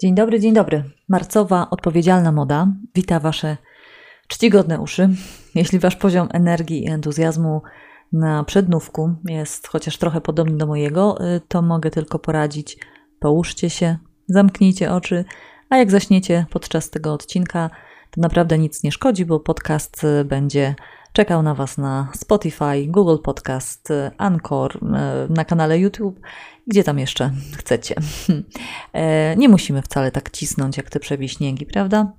Dzień dobry, dzień dobry. Marcowa odpowiedzialna moda wita Wasze czcigodne uszy. Jeśli Wasz poziom energii i entuzjazmu na przednówku jest chociaż trochę podobny do mojego, y, to mogę tylko poradzić. Połóżcie się, zamknijcie oczy, a jak zaśniecie podczas tego odcinka, to naprawdę nic nie szkodzi, bo podcast y, będzie czekał na Was na Spotify, Google Podcast, Anchor, e, na kanale YouTube, gdzie tam jeszcze chcecie. E, nie musimy wcale tak cisnąć jak te przewiśniegi, prawda?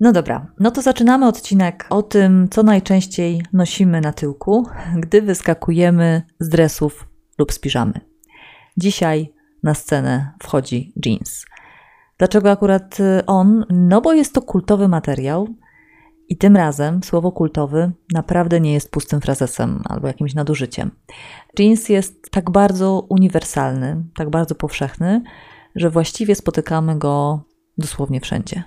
No dobra, no to zaczynamy odcinek o tym, co najczęściej nosimy na tyłku, gdy wyskakujemy z dresów lub z piżamy. Dzisiaj na scenę wchodzi jeans. Dlaczego akurat on? No bo jest to kultowy materiał, i tym razem słowo kultowy naprawdę nie jest pustym frazesem albo jakimś nadużyciem. Jeans jest tak bardzo uniwersalny, tak bardzo powszechny, że właściwie spotykamy go dosłownie wszędzie.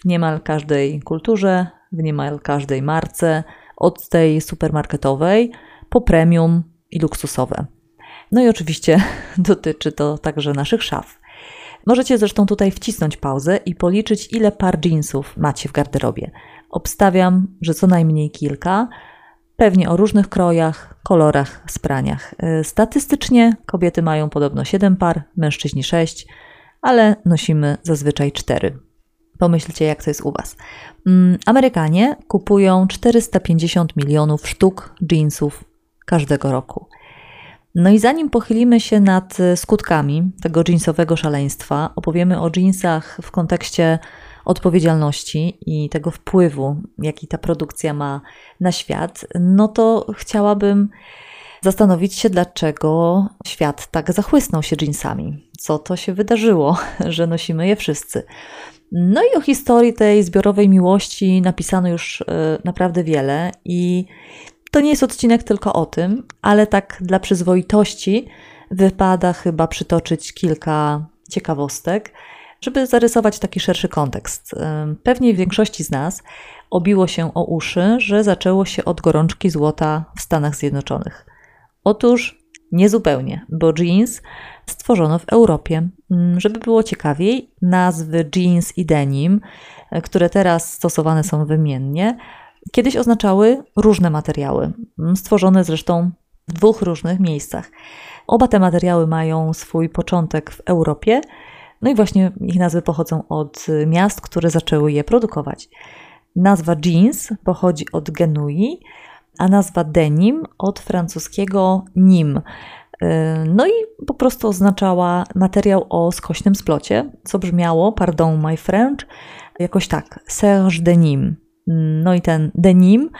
W niemal każdej kulturze, w niemal każdej marce, od tej supermarketowej po premium i luksusowe. No i oczywiście dotyczy to także naszych szaf. Możecie zresztą tutaj wcisnąć pauzę i policzyć, ile par jeansów macie w garderobie. Obstawiam, że co najmniej kilka, pewnie o różnych krojach, kolorach, spraniach. Y, statystycznie kobiety mają podobno 7 par, mężczyźni 6, ale nosimy zazwyczaj 4. Pomyślcie, jak to jest u Was. Mm, Amerykanie kupują 450 milionów sztuk jeansów każdego roku. No i zanim pochylimy się nad skutkami tego jeansowego szaleństwa, opowiemy o jeansach w kontekście odpowiedzialności i tego wpływu, jaki ta produkcja ma na świat, no to chciałabym zastanowić się, dlaczego świat tak zachłysnął się jeansami. Co to się wydarzyło, że nosimy je wszyscy. No i o historii tej zbiorowej miłości napisano już e, naprawdę wiele i to nie jest odcinek tylko o tym, ale tak dla przyzwoitości wypada chyba przytoczyć kilka ciekawostek żeby zarysować taki szerszy kontekst. Pewnie w większości z nas obiło się o uszy, że zaczęło się od gorączki złota w Stanach Zjednoczonych. Otóż niezupełnie, bo jeans stworzono w Europie. Żeby było ciekawiej, nazwy jeans i denim, e, które teraz stosowane są wymiennie, kiedyś oznaczały różne materiały, stworzone zresztą w dwóch różnych miejscach. Oba te materiały mają swój początek w Europie, no i właśnie ich nazwy pochodzą od miast, które zaczęły je produkować. Nazwa jeans pochodzi od Genui, a nazwa denim od francuskiego nim. No i po prostu oznaczała materiał o skośnym splocie, co brzmiało, pardon my French, jakoś tak, Serge Denim. No i ten denim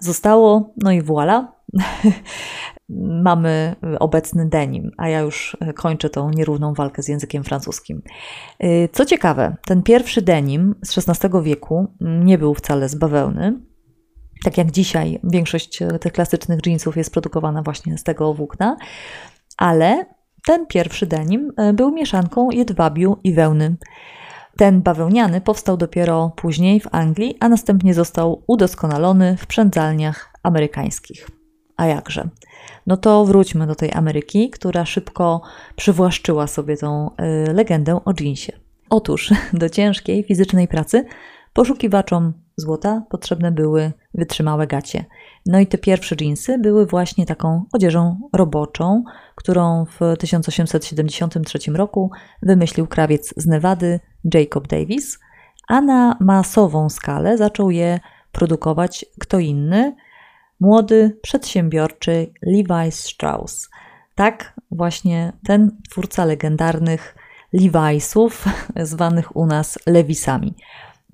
zostało, no i voilà, mamy obecny denim, a ja już kończę tą nierówną walkę z językiem francuskim. Y, co ciekawe, ten pierwszy denim z XVI wieku nie był wcale z bawełny. Tak jak dzisiaj większość tych klasycznych jeansów jest produkowana właśnie z tego włókna, ale ten pierwszy denim był mieszanką jedwabiu i wełny. Ten bawełniany powstał dopiero później w Anglii, a następnie został udoskonalony w przędzalniach amerykańskich. A jakże? No to wróćmy do tej Ameryki, która szybko przywłaszczyła sobie tą y, legendę o jeansie. Otóż do ciężkiej fizycznej pracy poszukiwaczom złota potrzebne były wytrzymałe gacie. No i te pierwsze jeansy były właśnie taką odzieżą roboczą, którą w 1873 roku wymyślił krawiec z Nevady Jacob Davis, a na masową skalę zaczął je produkować kto inny – młody, przedsiębiorczy Levi Strauss. Tak, właśnie ten twórca legendarnych Levi'sów, zwanych u nas Lewisami.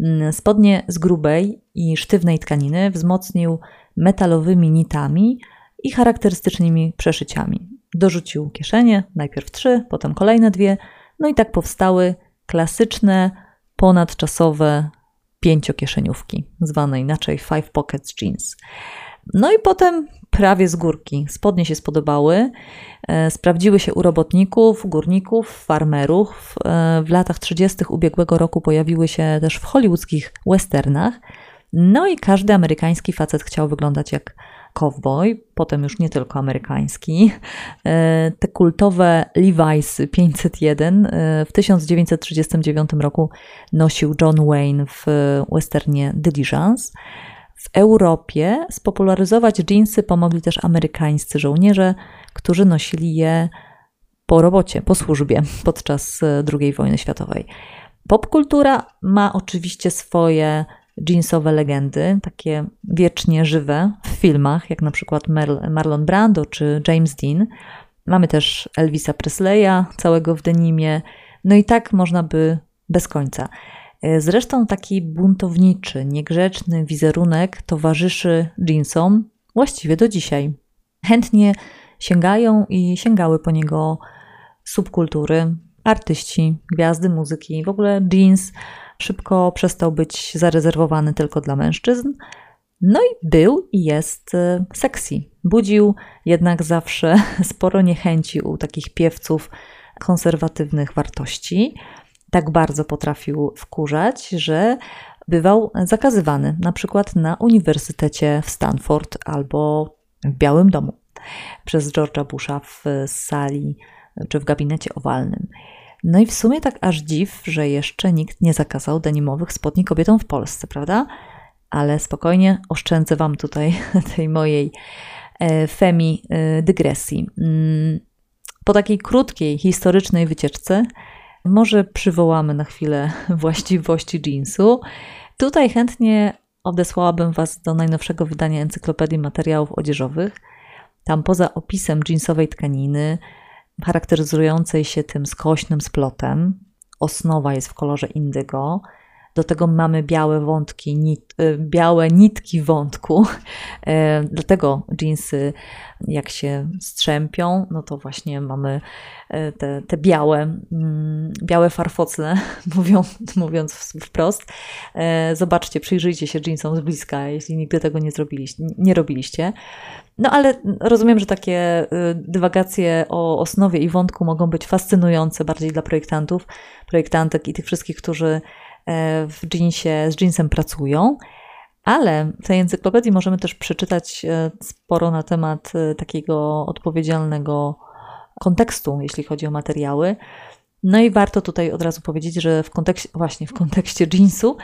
Mm, spodnie z grubej i sztywnej tkaniny wzmocnił metalowymi nitami i charakterystycznymi przeszyciami. Dorzucił kieszenie, najpierw trzy, potem kolejne dwie, no i tak powstały klasyczne, ponadczasowe pięciokieszeniówki, zwane inaczej five pockets jeans. No i potem prawie z górki. Spodnie się spodobały, e, sprawdziły się u robotników, górników, farmerów. E, w latach 30. ubiegłego roku pojawiły się też w hollywoodzkich westernach. No i każdy amerykański facet chciał wyglądać jak cowboy, potem już nie tylko amerykański. E, te kultowe Levi's 501 w 1939 roku nosił John Wayne w westernie Diligence. W Europie spopularyzować dżinsy pomogli też amerykańscy żołnierze, którzy nosili je po robocie, po służbie podczas II wojny światowej. Popkultura ma oczywiście swoje jeansowe legendy, takie wiecznie żywe w filmach, jak na przykład Marlon Brando czy James Dean. Mamy też Elvisa Presleya, całego w denimie. No i tak można by bez końca. Zresztą taki buntowniczy, niegrzeczny wizerunek towarzyszy jeansom właściwie do dzisiaj. Chętnie sięgają i sięgały po niego subkultury, artyści, gwiazdy muzyki. W ogóle jeans szybko przestał być zarezerwowany tylko dla mężczyzn. No i był i jest e, sexy. Budził jednak zawsze sporo niechęci u takich piewców konserwatywnych wartości. Tak bardzo potrafił wkurzać, że bywał zakazywany, na przykład na Uniwersytecie w Stanford albo w Białym Domu przez George'a Busha w sali czy w gabinecie owalnym. No i w sumie tak aż dziw, że jeszcze nikt nie zakazał denimowych spodni kobietom w Polsce, prawda? Ale spokojnie, oszczędzę Wam tutaj tej mojej e, femi e, dygresji. Mm, po takiej krótkiej, historycznej wycieczce może przywołamy na chwilę właściwości jeansu. Tutaj chętnie odesłałabym Was do najnowszego wydania Encyklopedii Materiałów Odzieżowych. Tam poza opisem jeansowej tkaniny, charakteryzującej się tym skośnym splotem. Osnowa jest w kolorze indygo. Do tego mamy białe wątki, nit, y, białe nitki wątku. E, dlatego jeansy, jak się strzępią, no to właśnie mamy e, te, te białe, mm, białe farfocle, mówiąc wprost. E, zobaczcie, przyjrzyjcie się jeansom z bliska, jeśli nigdy tego nie zrobiliście, nie robiliście. No ale rozumiem, że takie dywagacje o osnowie i wątku mogą być fascynujące bardziej dla projektantów, projektantek i tych wszystkich, którzy e, w jeansie, z jeansem pracują. Ale w tej encyklopedii możemy też przeczytać e, sporo na temat e, takiego odpowiedzialnego kontekstu, jeśli chodzi o materiały. No i warto tutaj od razu powiedzieć, że w kontekście, właśnie w kontekście jeansu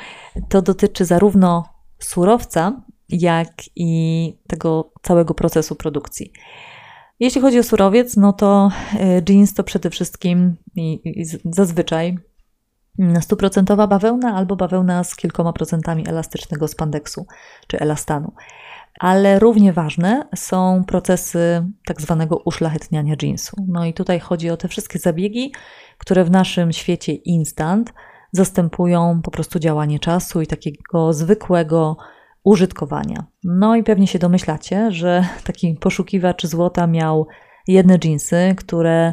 to dotyczy zarówno surowca, jak i tego całego procesu produkcji. Jeśli chodzi o surowiec, no to e, jeans to przede wszystkim i, i zazwyczaj stuprocentowa bawełna albo bawełna z kilkoma procentami elastycznego spandeksu czy elastanu. Ale równie ważne są procesy tak zwanego uszlachetniania jeansu. No i tutaj chodzi o te wszystkie zabiegi, które w naszym świecie instant zastępują po prostu działanie czasu i takiego zwykłego użytkowania. No i pewnie się domyślacie, że taki poszukiwacz złota miał jedne dżinsy, które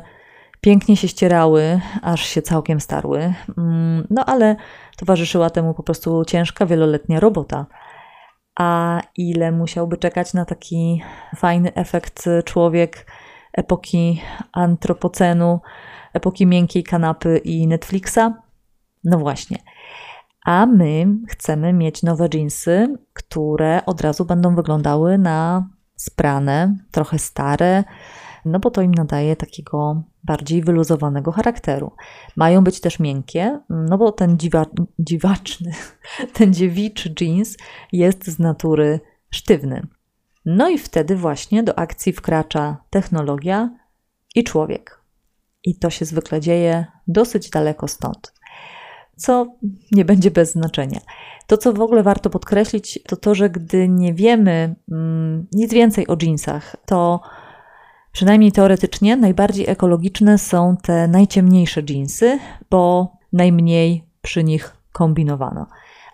pięknie się ścierały, aż się całkiem starły. Mm, no ale towarzyszyła temu po prostu ciężka, wieloletnia robota. A ile musiałby czekać na taki fajny efekt człowiek epoki antropocenu, epoki miękkiej kanapy i Netflixa? No właśnie. A my chcemy mieć nowe jeansy, które od razu będą wyglądały na sprane, trochę stare, no bo to im nadaje takiego bardziej wyluzowanego charakteru. Mają być też miękkie, no bo ten dziwa, dziwaczny, ten dziewiczy jeans jest z natury sztywny. No i wtedy właśnie do akcji wkracza technologia i człowiek. I to się zwykle dzieje dosyć daleko stąd co nie będzie bez znaczenia. To, co w ogóle warto podkreślić, to to, że gdy nie wiemy mm, nic więcej o jeansach, to przynajmniej teoretycznie najbardziej ekologiczne są te najciemniejsze jeansy, bo najmniej przy nich kombinowano.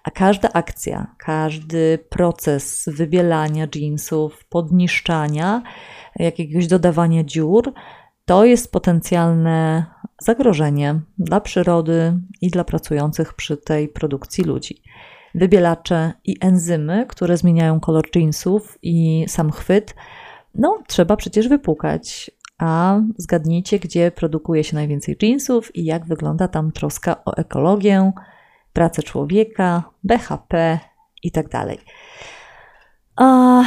A każda akcja, każdy proces wybielania jeansów, podniszczania, jakiegoś dodawania dziur, to jest potencjalne zagrożenie dla przyrody i dla pracujących przy tej produkcji ludzi. Wybielacze i enzymy, które zmieniają kolor jeansów i sam chwyt, no trzeba przecież wypłukać. A zgadnijcie, gdzie produkuje się najwięcej jeansów i jak wygląda tam troska o ekologię, pracę człowieka, BHP itd. Tak A,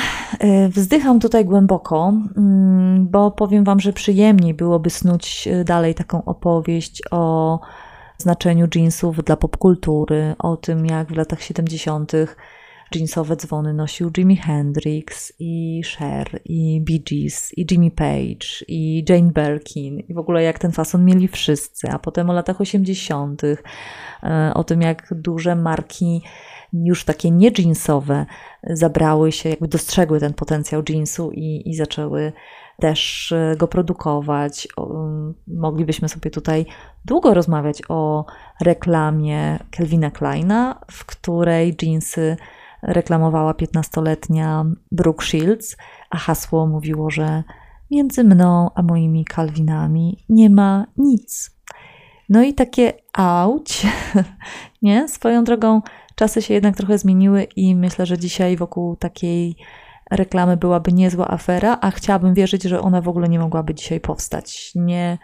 y, wzdycham tutaj głęboko, mm, bo powiem Wam, że przyjemniej byłoby snuć y, dalej taką opowieść o znaczeniu jeansów dla popkultury, o tym jak w latach 70. jeansowe dzwony nosił Jimi Hendrix i Cher i Bee Gees i Jimmy Page i Jane Birkin i w ogóle jak ten fason mieli wszyscy, a potem o latach 80. Y, o tym jak duże marki już takie nie jeansowe zabrały się, jakby dostrzegły ten potencjał jeansu i, i zaczęły też e, go produkować. Moglibyśmy sobie tutaj długo rozmawiać o reklamie Kelvina Kleina, w której jeansy reklamowała 15-letnia Brooke Shields, a hasło mówiło, że między mną a moimi Calvinami nie ma nic. No i takie auć, nie? Swoją drogą czasy się jednak trochę zmieniły i myślę, że dzisiaj wokół takiej reklamy byłaby niezła afera, a chciałabym wierzyć, że ona w ogóle nie mogłaby dzisiaj powstać. Nie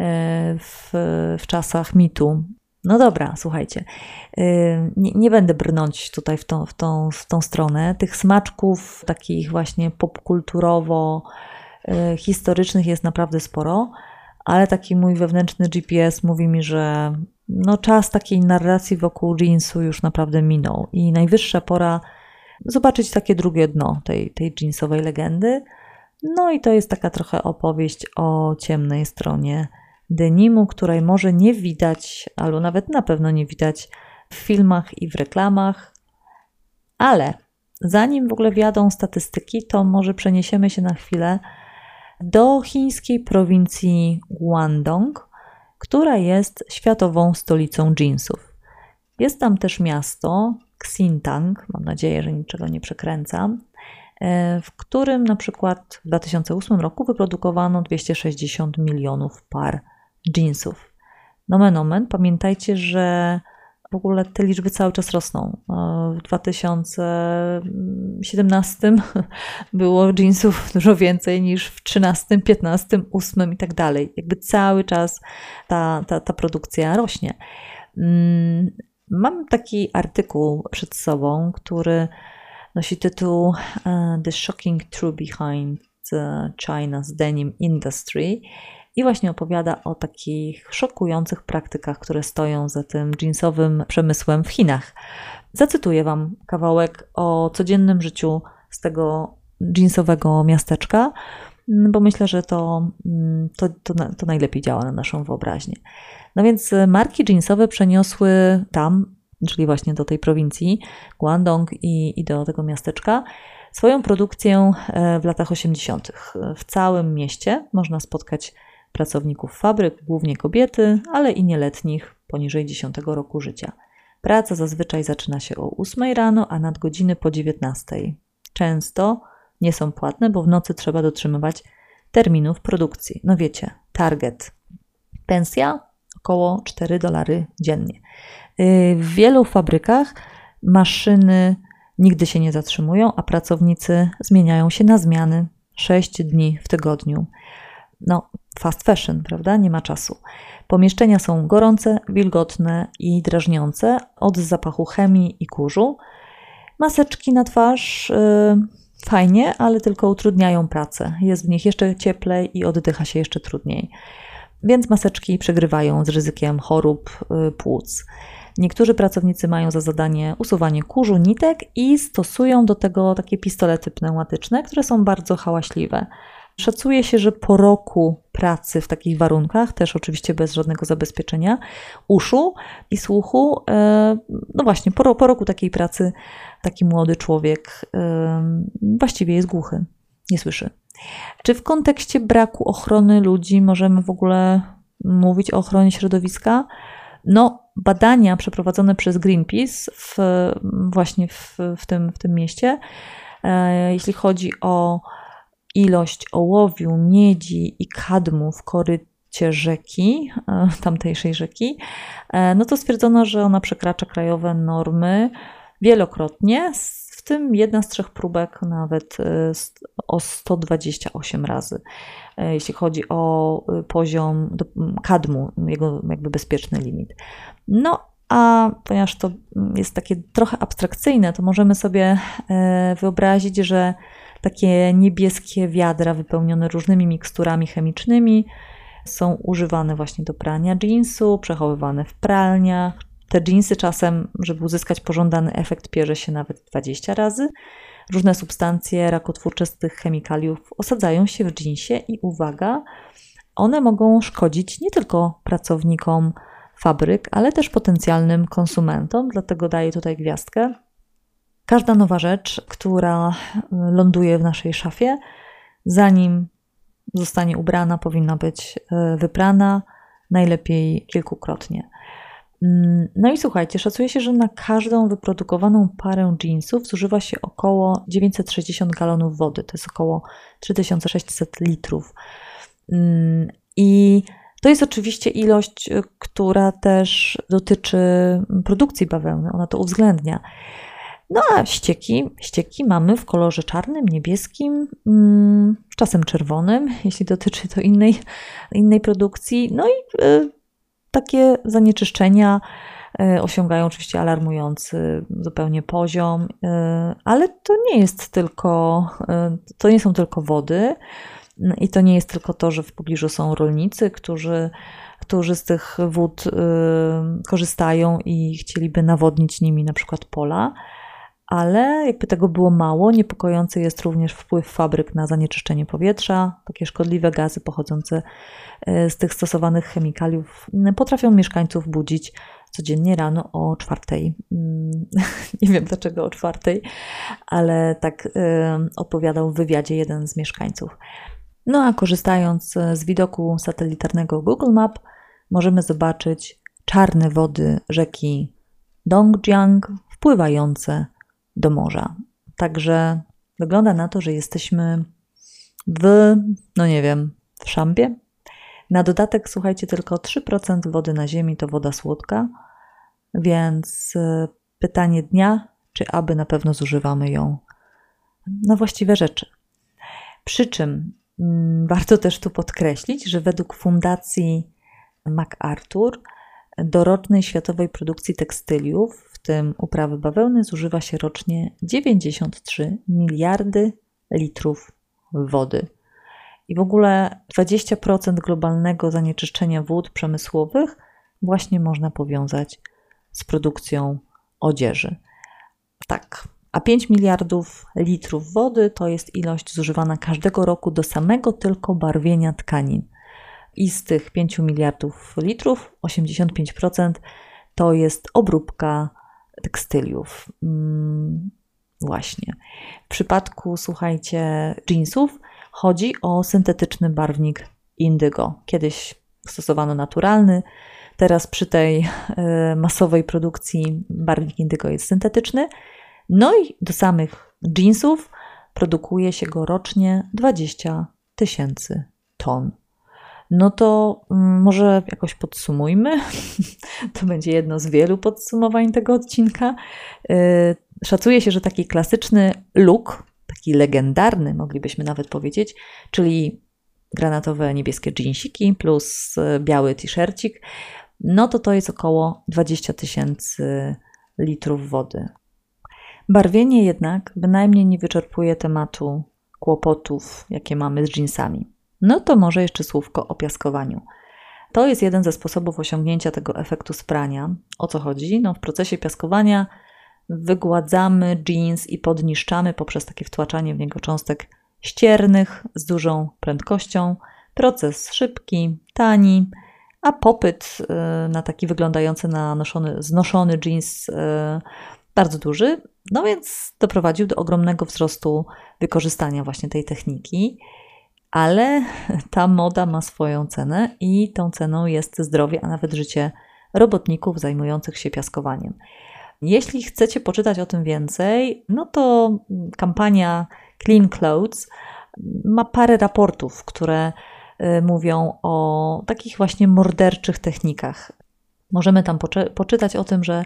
e, w, w czasach mitu. No dobra, słuchajcie. E, nie, nie, będę brnąć tutaj w tą, w, tą, w tą stronę. Tych smaczków takich właśnie popkulturowo e, historycznych jest naprawdę sporo, ale taki mój wewnętrzny GPS mówi mi, że no czas takiej narracji wokół jeansu już naprawdę minął i najwyższa pora zobaczyć takie drugie dno tej, tej jeansowej legendy. No i to jest taka trochę opowieść o ciemnej stronie denimu, której może nie widać, albo nawet na pewno nie widać w filmach i w reklamach. Ale zanim w ogóle wjadą statystyki, to może przeniesiemy się na chwilę do chińskiej prowincji Guangdong, która jest światową stolicą jeansów. Jest tam też miasto Xintang, mam nadzieję, że niczego nie przekręcam, e, w którym na przykład w 2008 roku wyprodukowano 260 milionów par jeansów. Nomen omen, pamiętajcie, że w ogóle te liczby cały czas rosną. W 2017 było jeansów dużo więcej niż w 13, 15, 8 i tak dalej. Jakby cały czas ta, ta, ta produkcja rośnie. Mm, mam taki artykuł przed sobą, który nosi tytuł e, The Shocking Truth Behind China's Denim Industry i właśnie opowiada o takich szokujących praktykach, które stoją za tym jeansowym przemysłem w Chinach. Zacytuję Wam kawałek o codziennym życiu z tego jeansowego miasteczka, bo myślę, że to, to, to, to najlepiej działa na naszą wyobraźnię. No więc marki jeansowe przeniosły tam, czyli właśnie do tej prowincji Guangdong i, i do tego miasteczka, swoją produkcję e, w latach 80. W całym mieście można spotkać pracowników fabryk, głównie kobiety, ale i nieletnich poniżej 10 roku życia. Praca zazwyczaj zaczyna się o 8 rano, a nadgodziny po 19. Często nie są płatne, bo w nocy trzeba dotrzymywać terminów produkcji. No wiecie, target. Pensja około 4 dolary dziennie. Y, w wielu fabrykach maszyny nigdy się nie zatrzymują, a pracownicy zmieniają się na zmiany 6 dni w tygodniu. No, fast fashion, prawda? Nie ma czasu. Pomieszczenia są gorące, wilgotne i drażniące od zapachu chemii i kurzu. Maseczki na twarz yy, fajnie, ale tylko utrudniają pracę. Jest w nich jeszcze cieplej i oddycha się jeszcze trudniej. Więc maseczki przegrywają z ryzykiem chorób yy, płuc. Niektórzy pracownicy mają za zadanie usuwanie kurzu, nitek i stosują do tego takie pistolety pneumatyczne, które są bardzo hałaśliwe. Szacuje się, że po roku pracy w takich warunkach, też oczywiście bez żadnego zabezpieczenia uszu i słuchu, e, no właśnie, po, po roku takiej pracy taki młody człowiek e, właściwie jest głuchy, nie słyszy. Czy w kontekście braku ochrony ludzi możemy w ogóle mówić o ochronie środowiska? No, badania przeprowadzone przez Greenpeace w, właśnie w, w, tym, w tym mieście, e, jeśli chodzi o ilość ołowiu, miedzi i kadmu w korycie rzeki, e, tamtejszej rzeki, e, no to stwierdzono, że ona przekracza krajowe normy wielokrotnie, w tym jedna z trzech próbek nawet e, o 128 razy, jeśli chodzi o poziom kadmu, jego jakby bezpieczny limit. No, a ponieważ to jest takie trochę abstrakcyjne, to możemy sobie wyobrazić, że takie niebieskie wiadra wypełnione różnymi miksturami chemicznymi są używane właśnie do prania jeansu, przechowywane w pralniach. Te jeansy czasem, żeby uzyskać pożądany efekt, pierze się nawet 20 razy. Różne substancje rakotwórcze z tych chemikaliów osadzają się w jeansie i uwaga, one mogą szkodzić nie tylko pracownikom fabryk, ale też potencjalnym konsumentom, dlatego daję tutaj gwiazdkę. Każda nowa rzecz, która y, ląduje w naszej szafie, zanim zostanie ubrana, powinna być y, wyprana, najlepiej kilkukrotnie. Mm, no i słuchajcie, szacuje się, że na każdą wyprodukowaną parę jeansów zużywa się około 960 galonów wody, to jest około 3600 litrów. Mm, I to jest oczywiście ilość, y, która też dotyczy produkcji bawełny, ona to uwzględnia. No a ścieki, ścieki mamy w kolorze czarnym, niebieskim, mm, czasem czerwonym, jeśli dotyczy to innej, innej produkcji. No i y, takie zanieczyszczenia y, osiągają oczywiście alarmujący zupełnie poziom, y, ale to nie jest tylko, to nie są tylko wody. I to nie jest tylko to, że w pobliżu są rolnicy, którzy, którzy z tych wód korzystają i chcieliby nawodnić nimi na przykład pola, ale jakby tego było mało, niepokojący jest również wpływ fabryk na zanieczyszczenie powietrza. Takie szkodliwe gazy pochodzące y, z tych stosowanych chemikaliów potrafią mieszkańców budzić codziennie rano o czwartej. Mm, nie wiem dlaczego o czwartej, ale tak y, opowiadał w wywiadzie jeden z mieszkańców. No a korzystając e, z widoku satelitarnego Google Map, możemy zobaczyć czarne wody rzeki Dongjiang wpływające do morza. Także wygląda na to, że jesteśmy w, no nie wiem, w szambie. Na dodatek, słuchajcie, tylko 3% wody na Ziemi to woda słodka, więc e, pytanie dnia, czy aby na pewno zużywamy ją na właściwe rzeczy. Przy czym Mm, warto też tu podkreślić, że według Fundacji MacArthur do rocznej światowej produkcji tekstyliów, tym uprawy bawełny, zużywa się rocznie 93 miliardy litrów wody. I w ogóle 20% globalnego zanieczyszczenia wód przemysłowych właśnie można powiązać z produkcją odzieży. Tak, a 5 miliardów litrów wody to jest ilość zużywana każdego roku do samego tylko barwienia tkanin. I z tych 5 miliardów litrów 85% to jest obróbka tekstyliów. Mm, właśnie. W przypadku, słuchajcie, jeansów chodzi o syntetyczny barwnik indygo. Kiedyś stosowano naturalny, teraz przy tej y, masowej produkcji barwnik indygo jest syntetyczny. No i do samych jeansów produkuje się go rocznie 20 tysięcy ton. No to mm, może jakoś podsumujmy. To będzie jedno z wielu podsumowań tego odcinka. Y, szacuje się, że taki klasyczny look, taki legendarny, moglibyśmy nawet powiedzieć, czyli granatowe niebieskie jeansiki plus y, biały t-shircik, no to to jest około 20 tysięcy litrów wody. Barwienie jednak bynajmniej nie wyczerpuje tematu kłopotów, jakie mamy z jeansami. No to może jeszcze słówko o piaskowaniu. To jest jeden ze sposobów osiągnięcia tego efektu sprania. O co chodzi? No, w procesie piaskowania wygładzamy jeans i podniszczamy poprzez takie wtłaczanie w niego cząstek ściernych z dużą prędkością. Proces szybki, tani, a popyt y, na taki wyglądający na noszony, znoszony jeans y, bardzo duży, no więc doprowadził do ogromnego wzrostu wykorzystania właśnie tej techniki, ale ta moda ma swoją cenę i tą ceną jest zdrowie, a nawet życie robotników zajmujących się piaskowaniem. Jeśli chcecie poczytać o tym więcej, no to kampania Clean Clothes ma parę raportów, które y, mówią o takich właśnie morderczych technikach Możemy tam poczytać o tym, że,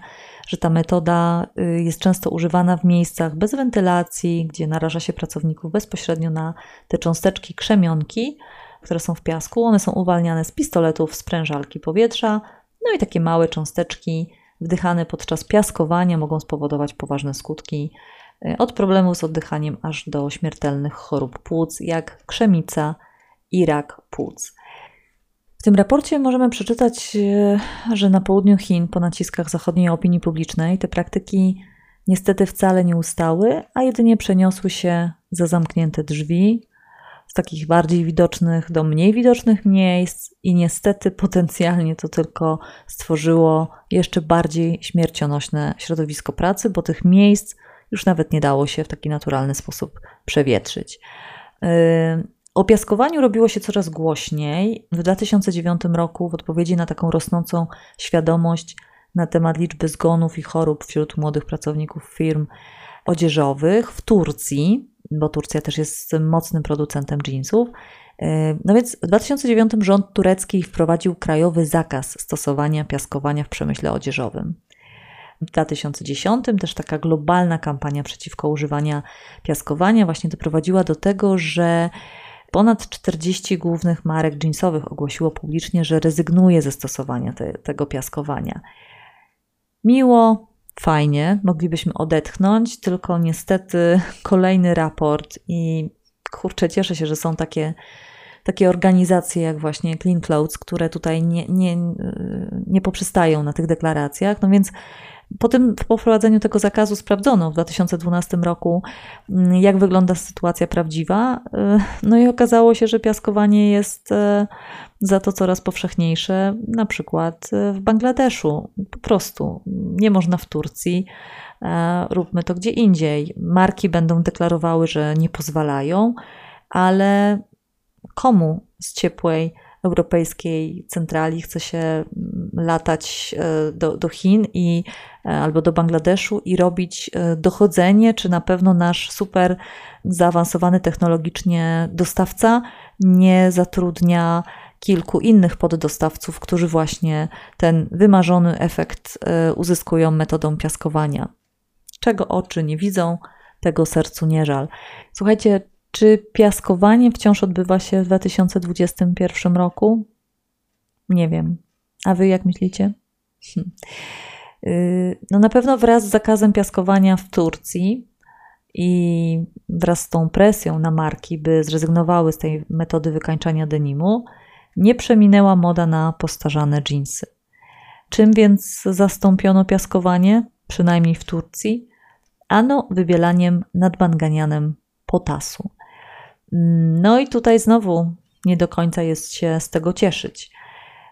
że ta metoda y, jest często używana w miejscach bez wentylacji, gdzie naraża się pracowników bezpośrednio na te cząsteczki krzemionki, które są w piasku. One są uwalniane z pistoletów, sprężalki powietrza, no i takie małe cząsteczki wdychane podczas piaskowania mogą spowodować poważne skutki, od problemów z oddychaniem aż do śmiertelnych chorób płuc, jak krzemica i rak płuc. W tym raporcie możemy przeczytać, że na południu Chin, po naciskach zachodniej opinii publicznej, te praktyki niestety wcale nie ustały, a jedynie przeniosły się za zamknięte drzwi, z takich bardziej widocznych do mniej widocznych miejsc, i niestety potencjalnie to tylko stworzyło jeszcze bardziej śmiercionośne środowisko pracy, bo tych miejsc już nawet nie dało się w taki naturalny sposób przewietrzyć. O piaskowaniu robiło się coraz głośniej. W 2009 roku, w odpowiedzi na taką rosnącą świadomość na temat liczby zgonów i chorób wśród młodych pracowników firm odzieżowych w Turcji, bo Turcja też jest mocnym producentem jeansów. E, no więc w 2009 rząd turecki wprowadził krajowy zakaz stosowania piaskowania w przemyśle odzieżowym. W 2010 też taka globalna kampania przeciwko używaniu piaskowania właśnie doprowadziła do tego, że ponad 40 głównych marek jeansowych ogłosiło publicznie, że rezygnuje ze stosowania te, tego piaskowania. Miło, fajnie, moglibyśmy odetchnąć, tylko niestety kolejny raport i kurczę, cieszę się, że są takie, takie organizacje jak właśnie Clean Clothes, które tutaj nie, nie, nie poprzestają na tych deklaracjach. No więc po tym po wprowadzeniu tego zakazu sprawdzono w 2012 roku, mm, jak wygląda sytuacja prawdziwa. Y, no i okazało się, że piaskowanie jest y, za to coraz powszechniejsze, na przykład y, w Bangladeszu. Po prostu nie można w Turcji, róbmy to gdzie indziej. Marki będą deklarowały, że nie pozwalają, ale komu z ciepłej europejskiej centrali chce się mm, latać e, do, do Chin i, e, albo do Bangladeszu i robić e, dochodzenie, czy na pewno nasz super zaawansowany technologicznie dostawca nie zatrudnia kilku innych poddostawców, którzy właśnie ten wymarzony efekt uzyskują metodą piaskowania. Czego oczy nie widzą, tego sercu nie żal. Słuchajcie, czy piaskowanie wciąż odbywa się w 2021 roku? Nie wiem. A wy jak myślicie? Hm. Y, no na pewno wraz z zakazem piaskowania w Turcji i wraz z tą presją na marki, by zrezygnowały z tej metody wykańczania denimu, nie przeminęła moda na postarzane dżinsy. Czym więc zastąpiono piaskowanie, przynajmniej w Turcji? Ano wybielaniem nadbanganianem potasu. No i tutaj znowu nie do końca jest się z tego cieszyć.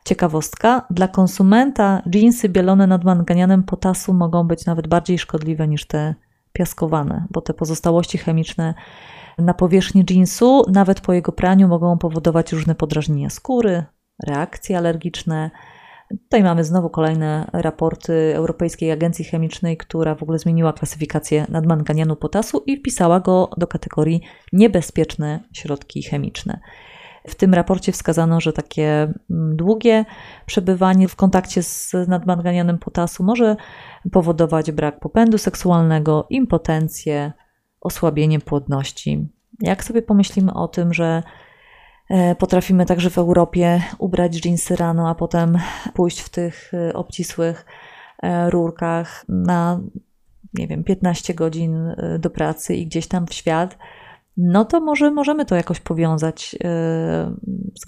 Ciekawostka, dla konsumenta dżinsy bielone nad manganianem potasu mogą być nawet bardziej szkodliwe niż te piaskowane, bo te pozostałości chemiczne na powierzchni dżinsu, nawet po jego praniu, mogą powodować różne podrażnienia skóry, reakcje alergiczne, Tutaj mamy znowu kolejne raporty Europejskiej Agencji Chemicznej, która w ogóle zmieniła klasyfikację nadmanganianu potasu i wpisała go do kategorii niebezpieczne środki chemiczne. W tym raporcie wskazano, że takie mm, długie przebywanie w kontakcie z nadmanganianem potasu może powodować brak popędu seksualnego, impotencję, osłabienie płodności. Jak sobie pomyślimy o tym, że potrafimy także w Europie ubrać dżinsy rano, a potem pójść w tych e, obcisłych e, rurkach na, nie wiem, 15 godzin do pracy i gdzieś tam w świat, no to może możemy to jakoś powiązać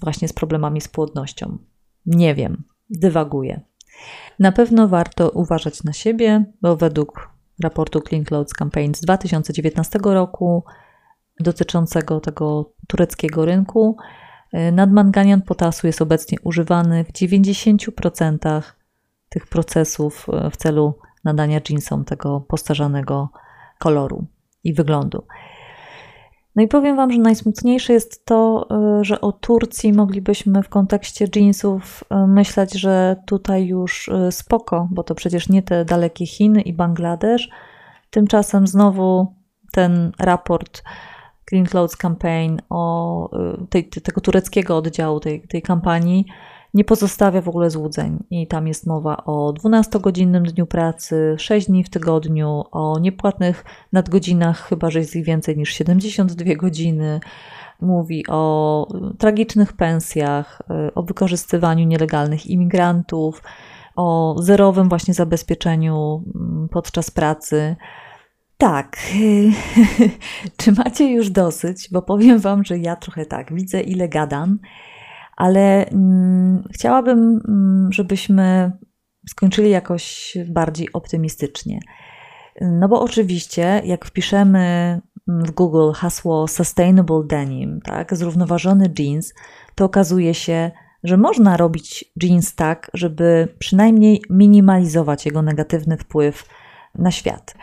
właśnie z problemami z płodnością. Nie wiem, dywaguję. Na pewno warto uważać na siebie, bo według raportu Clean Clothes Campaign z 2019 roku dotyczącego tego tureckiego rynku. Y, nadmanganian potasu jest obecnie używany w 90% tych procesów y, w celu nadania jeansom tego postarzanego koloru i wyglądu. No i powiem Wam, że najsmutniejsze jest to, y, że o Turcji moglibyśmy w kontekście jeansów myśleć, że tutaj już spoko, bo to przecież nie te dalekie Chiny i Bangladesz. Tymczasem znowu ten raport Clean Clothes Campaign, o y, tej, tego tureckiego oddziału tej, tej kampanii, nie pozostawia w ogóle złudzeń. I tam jest mowa o 12-godzinnym dniu pracy, 6 dni w tygodniu, o niepłatnych nadgodzinach, chyba że jest ich więcej niż 72 godziny. Mówi o tragicznych pensjach, y, o wykorzystywaniu nielegalnych imigrantów, o zerowym właśnie zabezpieczeniu mm, podczas pracy. Tak, czy macie już dosyć? Bo powiem Wam, że ja trochę tak, widzę ile gadam, ale mm, chciałabym, mm, żebyśmy skończyli jakoś bardziej optymistycznie. No bo oczywiście, jak wpiszemy w Google hasło sustainable denim, tak, zrównoważony jeans, to okazuje się, że można robić jeans tak, żeby przynajmniej minimalizować jego negatywny wpływ na świat.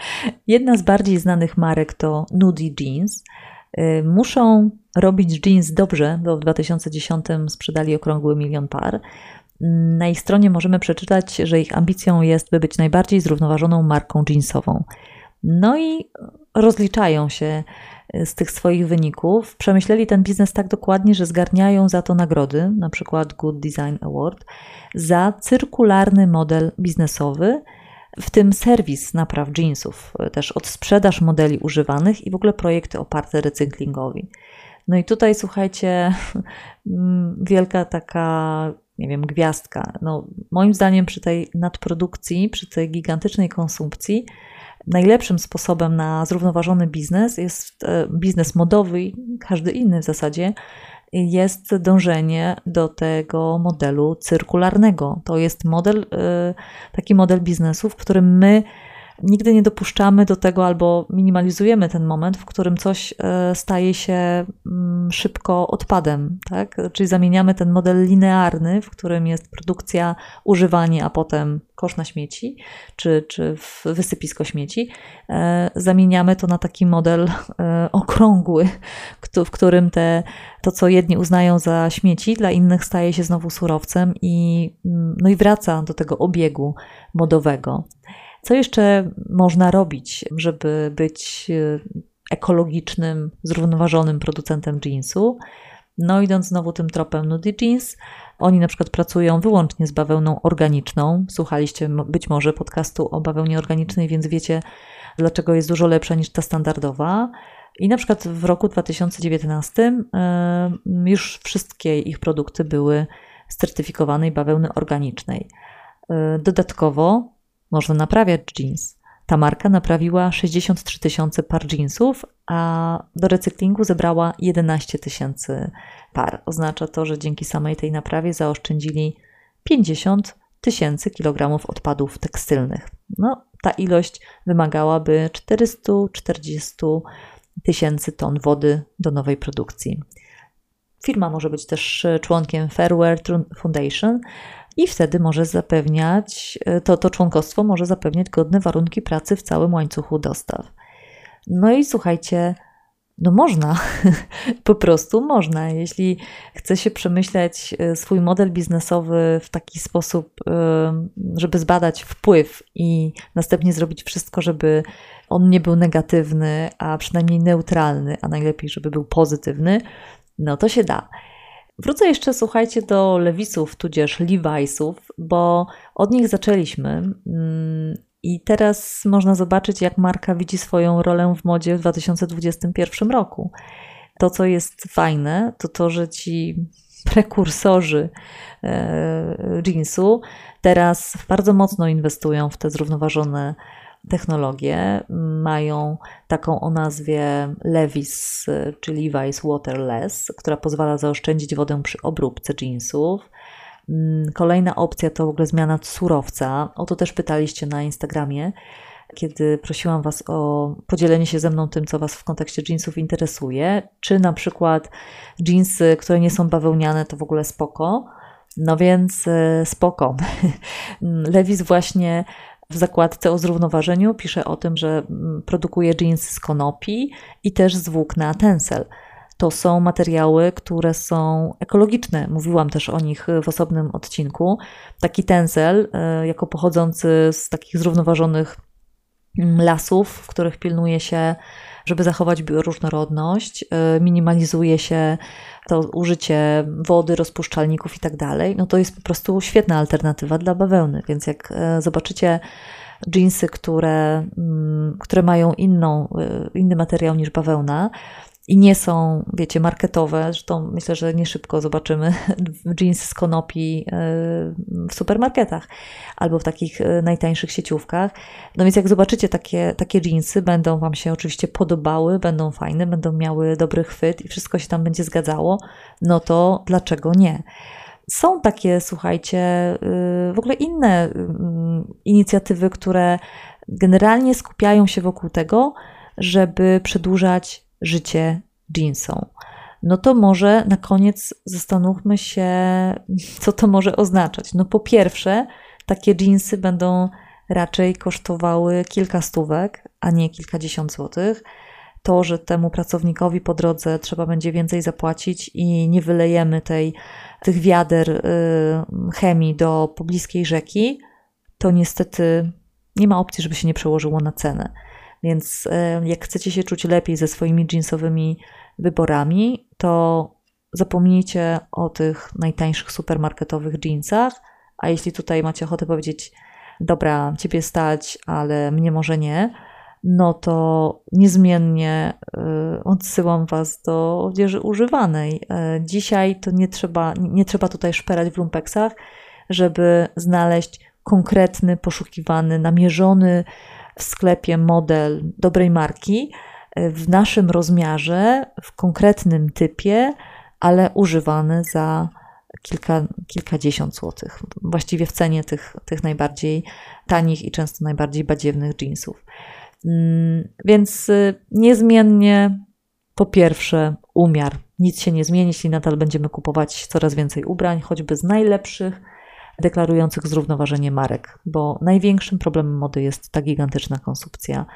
Jedna z bardziej znanych marek to Nudie Jeans. Y, muszą robić jeans dobrze, bo w 2010 sprzedali okrągły milion par. Na ich stronie możemy przeczytać, że ich ambicją jest, by być najbardziej zrównoważoną marką jeansową. No i rozliczają się z tych swoich wyników. Przemyśleli ten biznes tak dokładnie, że zgarniają za to nagrody, na przykład Good Design Award, za cyrkularny model biznesowy, w tym serwis napraw jeansów, też od sprzedaż modeli używanych i w ogóle projekty oparte recyklingowi. No i tutaj słuchajcie, wielka taka, nie wiem, gwiazdka. No, moim zdaniem przy tej nadprodukcji, przy tej gigantycznej konsumpcji, najlepszym sposobem na zrównoważony biznes jest e, biznes modowy i każdy inny w zasadzie, jest dążenie do tego modelu cyrkularnego. To jest model, e, taki model biznesu, w którym my nigdy nie dopuszczamy do tego albo minimalizujemy ten moment, w którym coś e, staje się mm, szybko odpadem, tak? Czyli zamieniamy ten model linearny, w którym jest produkcja, używanie, a potem kosz na śmieci, czy, czy wysypisko śmieci, e, zamieniamy to na taki model e, okrągły, w którym te, to, co jedni uznają za śmieci, dla innych staje się znowu surowcem i, mm, no i wraca do tego obiegu modowego. Co jeszcze można robić, żeby być e, ekologicznym, zrównoważonym producentem jeansu? No, idąc znowu tym tropem Nudie Jeans, oni na przykład pracują wyłącznie z bawełną organiczną. Słuchaliście być może podcastu o bawełnie organicznej, więc wiecie, dlaczego jest dużo lepsza niż ta standardowa. I na przykład w roku 2019 e, już wszystkie ich produkty były z certyfikowanej bawełny organicznej. E, dodatkowo można naprawiać jeans. Ta marka naprawiła 63 tysiące par jeansów, a do recyklingu zebrała 11 tysięcy par. Oznacza to, że dzięki samej tej naprawie zaoszczędzili 50 tysięcy kilogramów odpadów tekstylnych. No, ta ilość wymagałaby 440 tysięcy ton wody do nowej produkcji. Firma może być też członkiem Fairware Foundation, i wtedy może zapewniać, e, to, to członkostwo może zapewniać godne warunki pracy w całym łańcuchu dostaw. No i słuchajcie, no można, po prostu można. Jeśli chce się przemyśleć e, swój model biznesowy w taki sposób, e, żeby zbadać wpływ i następnie zrobić wszystko, żeby on nie był negatywny, a przynajmniej neutralny, a najlepiej, żeby był pozytywny, no to się da. Wrócę jeszcze, słuchajcie, do Lewisów, tudzież Levi'sów, bo od nich zaczęliśmy. Mm, I teraz można zobaczyć, jak marka widzi swoją rolę w modzie w 2021 roku. To, co jest fajne, to to, że ci prekursorzy e, jeansu teraz bardzo mocno inwestują w te zrównoważone technologie. Mają taką o nazwie Levis, czyli Levi's Waterless, która pozwala zaoszczędzić wodę przy obróbce jeansów. Mm, kolejna opcja to w ogóle zmiana surowca. O to też pytaliście na Instagramie, kiedy prosiłam Was o podzielenie się ze mną tym, co Was w kontekście jeansów interesuje. Czy na przykład jeansy, które nie są bawełniane, to w ogóle spoko. No więc e, spoko. Levis właśnie w zakładce o zrównoważeniu pisze o tym, że mm, produkuje jeans z konopi i też z włókna tencel. To są materiały, które są ekologiczne. Mówiłam też o nich w osobnym odcinku. Taki tencel, e, jako pochodzący z takich zrównoważonych mm, lasów, w których pilnuje się, żeby zachować bioróżnorodność, e, minimalizuje się to użycie wody, rozpuszczalników i tak dalej, no to jest po prostu świetna alternatywa dla bawełny. Więc jak e, zobaczycie jeansy, które, mm, które mają inną, e, inny materiał niż bawełna, i nie są, wiecie, marketowe. Zresztą myślę, że nie szybko zobaczymy jeans z konopi e, w supermarketach albo w takich e, najtańszych sieciówkach. No więc jak zobaczycie takie, takie jeansy, będą Wam się oczywiście podobały, będą fajne, będą miały dobry chwyt i wszystko się tam będzie zgadzało, no to dlaczego nie? Są takie, słuchajcie, y, w ogóle inne mm, inicjatywy, które generalnie skupiają się wokół tego, żeby przedłużać życie jeansom. No to może na koniec zastanówmy się, co to może oznaczać. No po pierwsze, takie jeansy będą raczej kosztowały kilka stówek, a nie kilkadziesiąt złotych. To, że temu pracownikowi po drodze trzeba będzie więcej zapłacić i nie wylejemy tej, tych wiader y, chemii do pobliskiej rzeki, to niestety nie ma opcji, żeby się nie przełożyło na cenę. Więc e, jak chcecie się czuć lepiej ze swoimi jeansowymi wyborami, to zapomnijcie o tych najtańszych supermarketowych jeansach, a jeśli tutaj macie ochotę powiedzieć, dobra, ciebie stać, ale mnie może nie, no to niezmiennie e, odsyłam Was do odzieży używanej. E, dzisiaj to nie trzeba, nie trzeba tutaj szperać w lumpeksach, żeby znaleźć konkretny, poszukiwany, namierzony w sklepie model dobrej marki e, w naszym rozmiarze, w konkretnym typie, ale używany za kilka, kilkadziesiąt złotych. Właściwie w cenie tych, tych najbardziej tanich i często najbardziej badziewnych jeansów. Mm, więc y, niezmiennie po pierwsze umiar. Nic się nie zmieni, jeśli nadal będziemy kupować coraz więcej ubrań, choćby z najlepszych, deklarujących zrównoważenie marek, bo największym problemem mody jest ta gigantyczna konsumpcja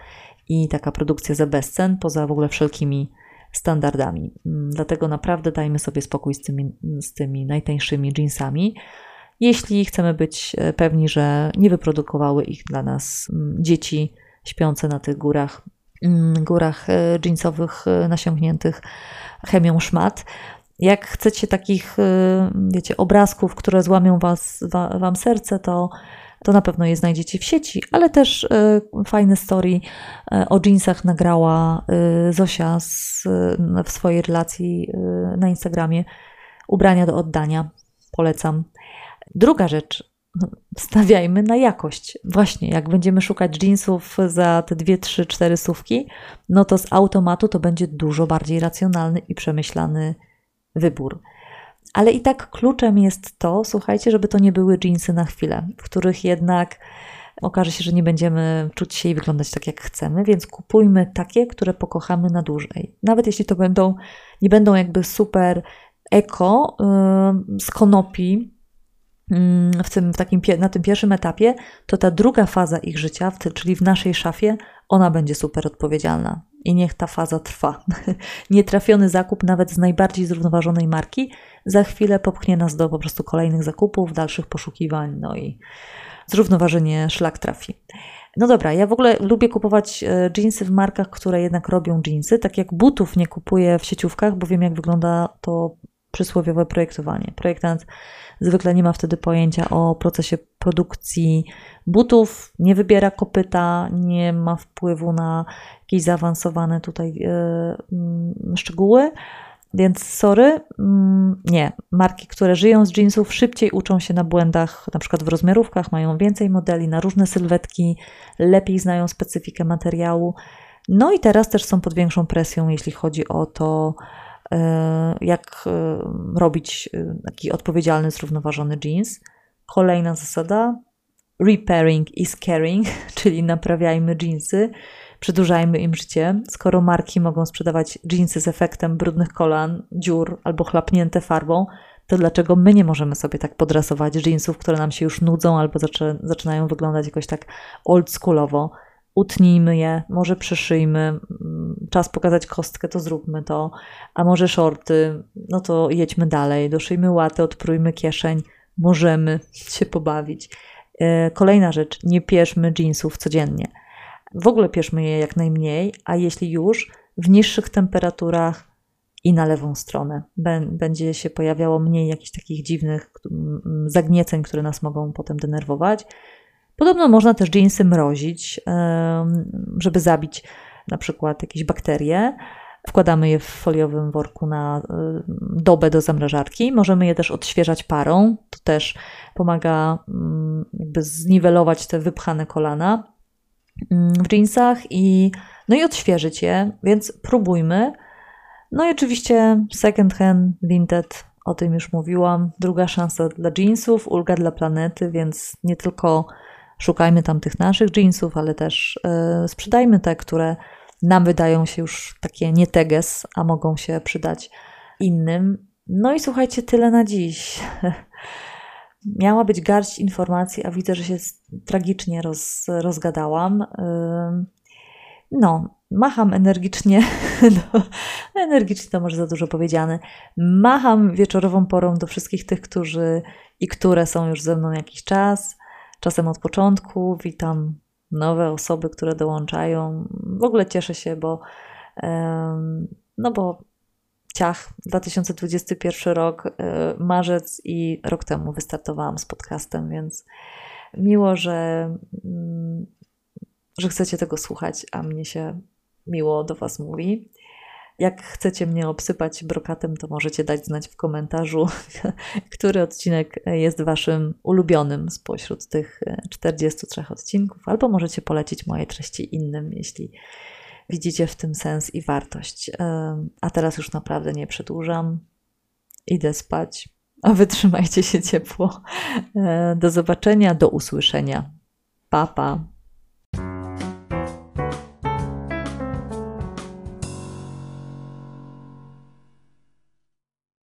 i taka produkcja za bezcen, poza w ogóle wszelkimi standardami. Mm, dlatego naprawdę dajmy sobie spokój z tymi, z tymi najtańszymi jeansami. Jeśli chcemy być e, pewni, że nie wyprodukowały ich dla nas mm, dzieci śpiące na tych górach, mm, górach e, jeansowych e, nasiągniętych chemią szmat, jak chcecie takich, y, wiecie, obrazków, które złamią was, wam serce, to, to na pewno je znajdziecie w sieci, ale też y, fajne story y, o jeansach nagrała Zosia z, w swojej relacji na Instagramie. Ubrania do oddania. Polecam. Druga rzecz, stawiajmy na jakość. Właśnie, jak będziemy szukać jeansów za te 2, 3, 4 słówki, no to z automatu to będzie dużo bardziej racjonalny i przemyślany wybór. Ale i tak kluczem jest to, słuchajcie, żeby to nie były jeansy na chwilę, w których jednak okaże się, że nie będziemy czuć się i wyglądać tak, jak chcemy, więc kupujmy takie, które pokochamy na dłużej. Nawet jeśli to będą, nie będą jakby super eko yy, z konopi, w tym, w takim, na tym pierwszym etapie, to ta druga faza ich życia, czyli w naszej szafie, ona będzie super odpowiedzialna i niech ta faza trwa. Nietrafiony zakup, nawet z najbardziej zrównoważonej marki, za chwilę popchnie nas do po prostu kolejnych zakupów, dalszych poszukiwań, no i zrównoważenie szlak trafi. No dobra, ja w ogóle lubię kupować e, jeansy w markach, które jednak robią jeansy, tak jak butów nie kupuję w sieciówkach, bo wiem jak wygląda to przysłowiowe projektowanie. Projektant zwykle nie ma wtedy pojęcia o procesie produkcji butów, nie wybiera kopyta, nie ma wpływu na jakieś zaawansowane tutaj yy, szczegóły. Więc sorry, mm, nie. Marki, które żyją z jeansów, szybciej uczą się na błędach, na przykład w rozmiarówkach, mają więcej modeli na różne sylwetki, lepiej znają specyfikę materiału. No i teraz też są pod większą presją, jeśli chodzi o to, jak e, robić taki odpowiedzialny, zrównoważony jeans. Kolejna zasada: repairing is caring, czyli naprawiajmy jeansy przedłużajmy im życie. Skoro marki mogą sprzedawać jeansy z efektem brudnych kolan, dziur albo chlapnięte farbą, to dlaczego my nie możemy sobie tak podrasować jeansów, które nam się już nudzą albo zaczynają wyglądać jakoś tak oldschoolowo? Utnijmy je, może przyszyjmy, mm, czas pokazać kostkę, to zróbmy to, a może shorty, no to jedźmy dalej, doszyjmy łaty, odprójmy kieszeń, możemy się pobawić. E, kolejna rzecz, nie pierzmy jeansów codziennie. W ogóle pierzmy je jak najmniej, a jeśli już, w niższych temperaturach i na lewą stronę. Będzie się pojawiało mniej jakichś takich dziwnych zagnieceń, które nas mogą potem denerwować. Podobno można też jeansy mrozić, żeby zabić na przykład jakieś bakterie. Wkładamy je w foliowym worku na dobę do zamrażarki. Możemy je też odświeżać parą. To też pomaga mm, jakby zniwelować te wypchane kolana mm, w jeansach i, no i odświeżyć je, więc próbujmy. No i oczywiście second hand, vintage, o tym już mówiłam. Druga szansa dla jeansów, ulga dla planety, więc nie tylko szukajmy tam tych naszych jeansów, ale też yy, sprzedajmy te, które nam wydają się już takie nie teges, a mogą się przydać innym. No i słuchajcie, tyle na dziś. Miała być garść informacji, a widzę, że się tragicznie roz, rozgadałam. No, macham energicznie, no, energicznie to może za dużo powiedziane. Macham wieczorową porą do wszystkich tych, którzy i które są już ze mną jakiś czas, czasem od początku. Witam nowe osoby, które dołączają. W ogóle cieszę się, bo no bo ciach 2021 rok, e, marzec i rok temu wystartowałam z podcastem, więc miło, że, mm, że chcecie tego słuchać, a mnie się miło do Was mówi. Jak chcecie mnie obsypać brokatem, to możecie dać znać w komentarzu, który odcinek jest Waszym ulubionym spośród tych 43 odcinków, albo możecie polecić moje treści innym, jeśli widzicie w tym sens i wartość. A teraz już naprawdę nie przedłużam. Idę spać, a wytrzymajcie się ciepło. E, do zobaczenia, do usłyszenia. Pa, pa.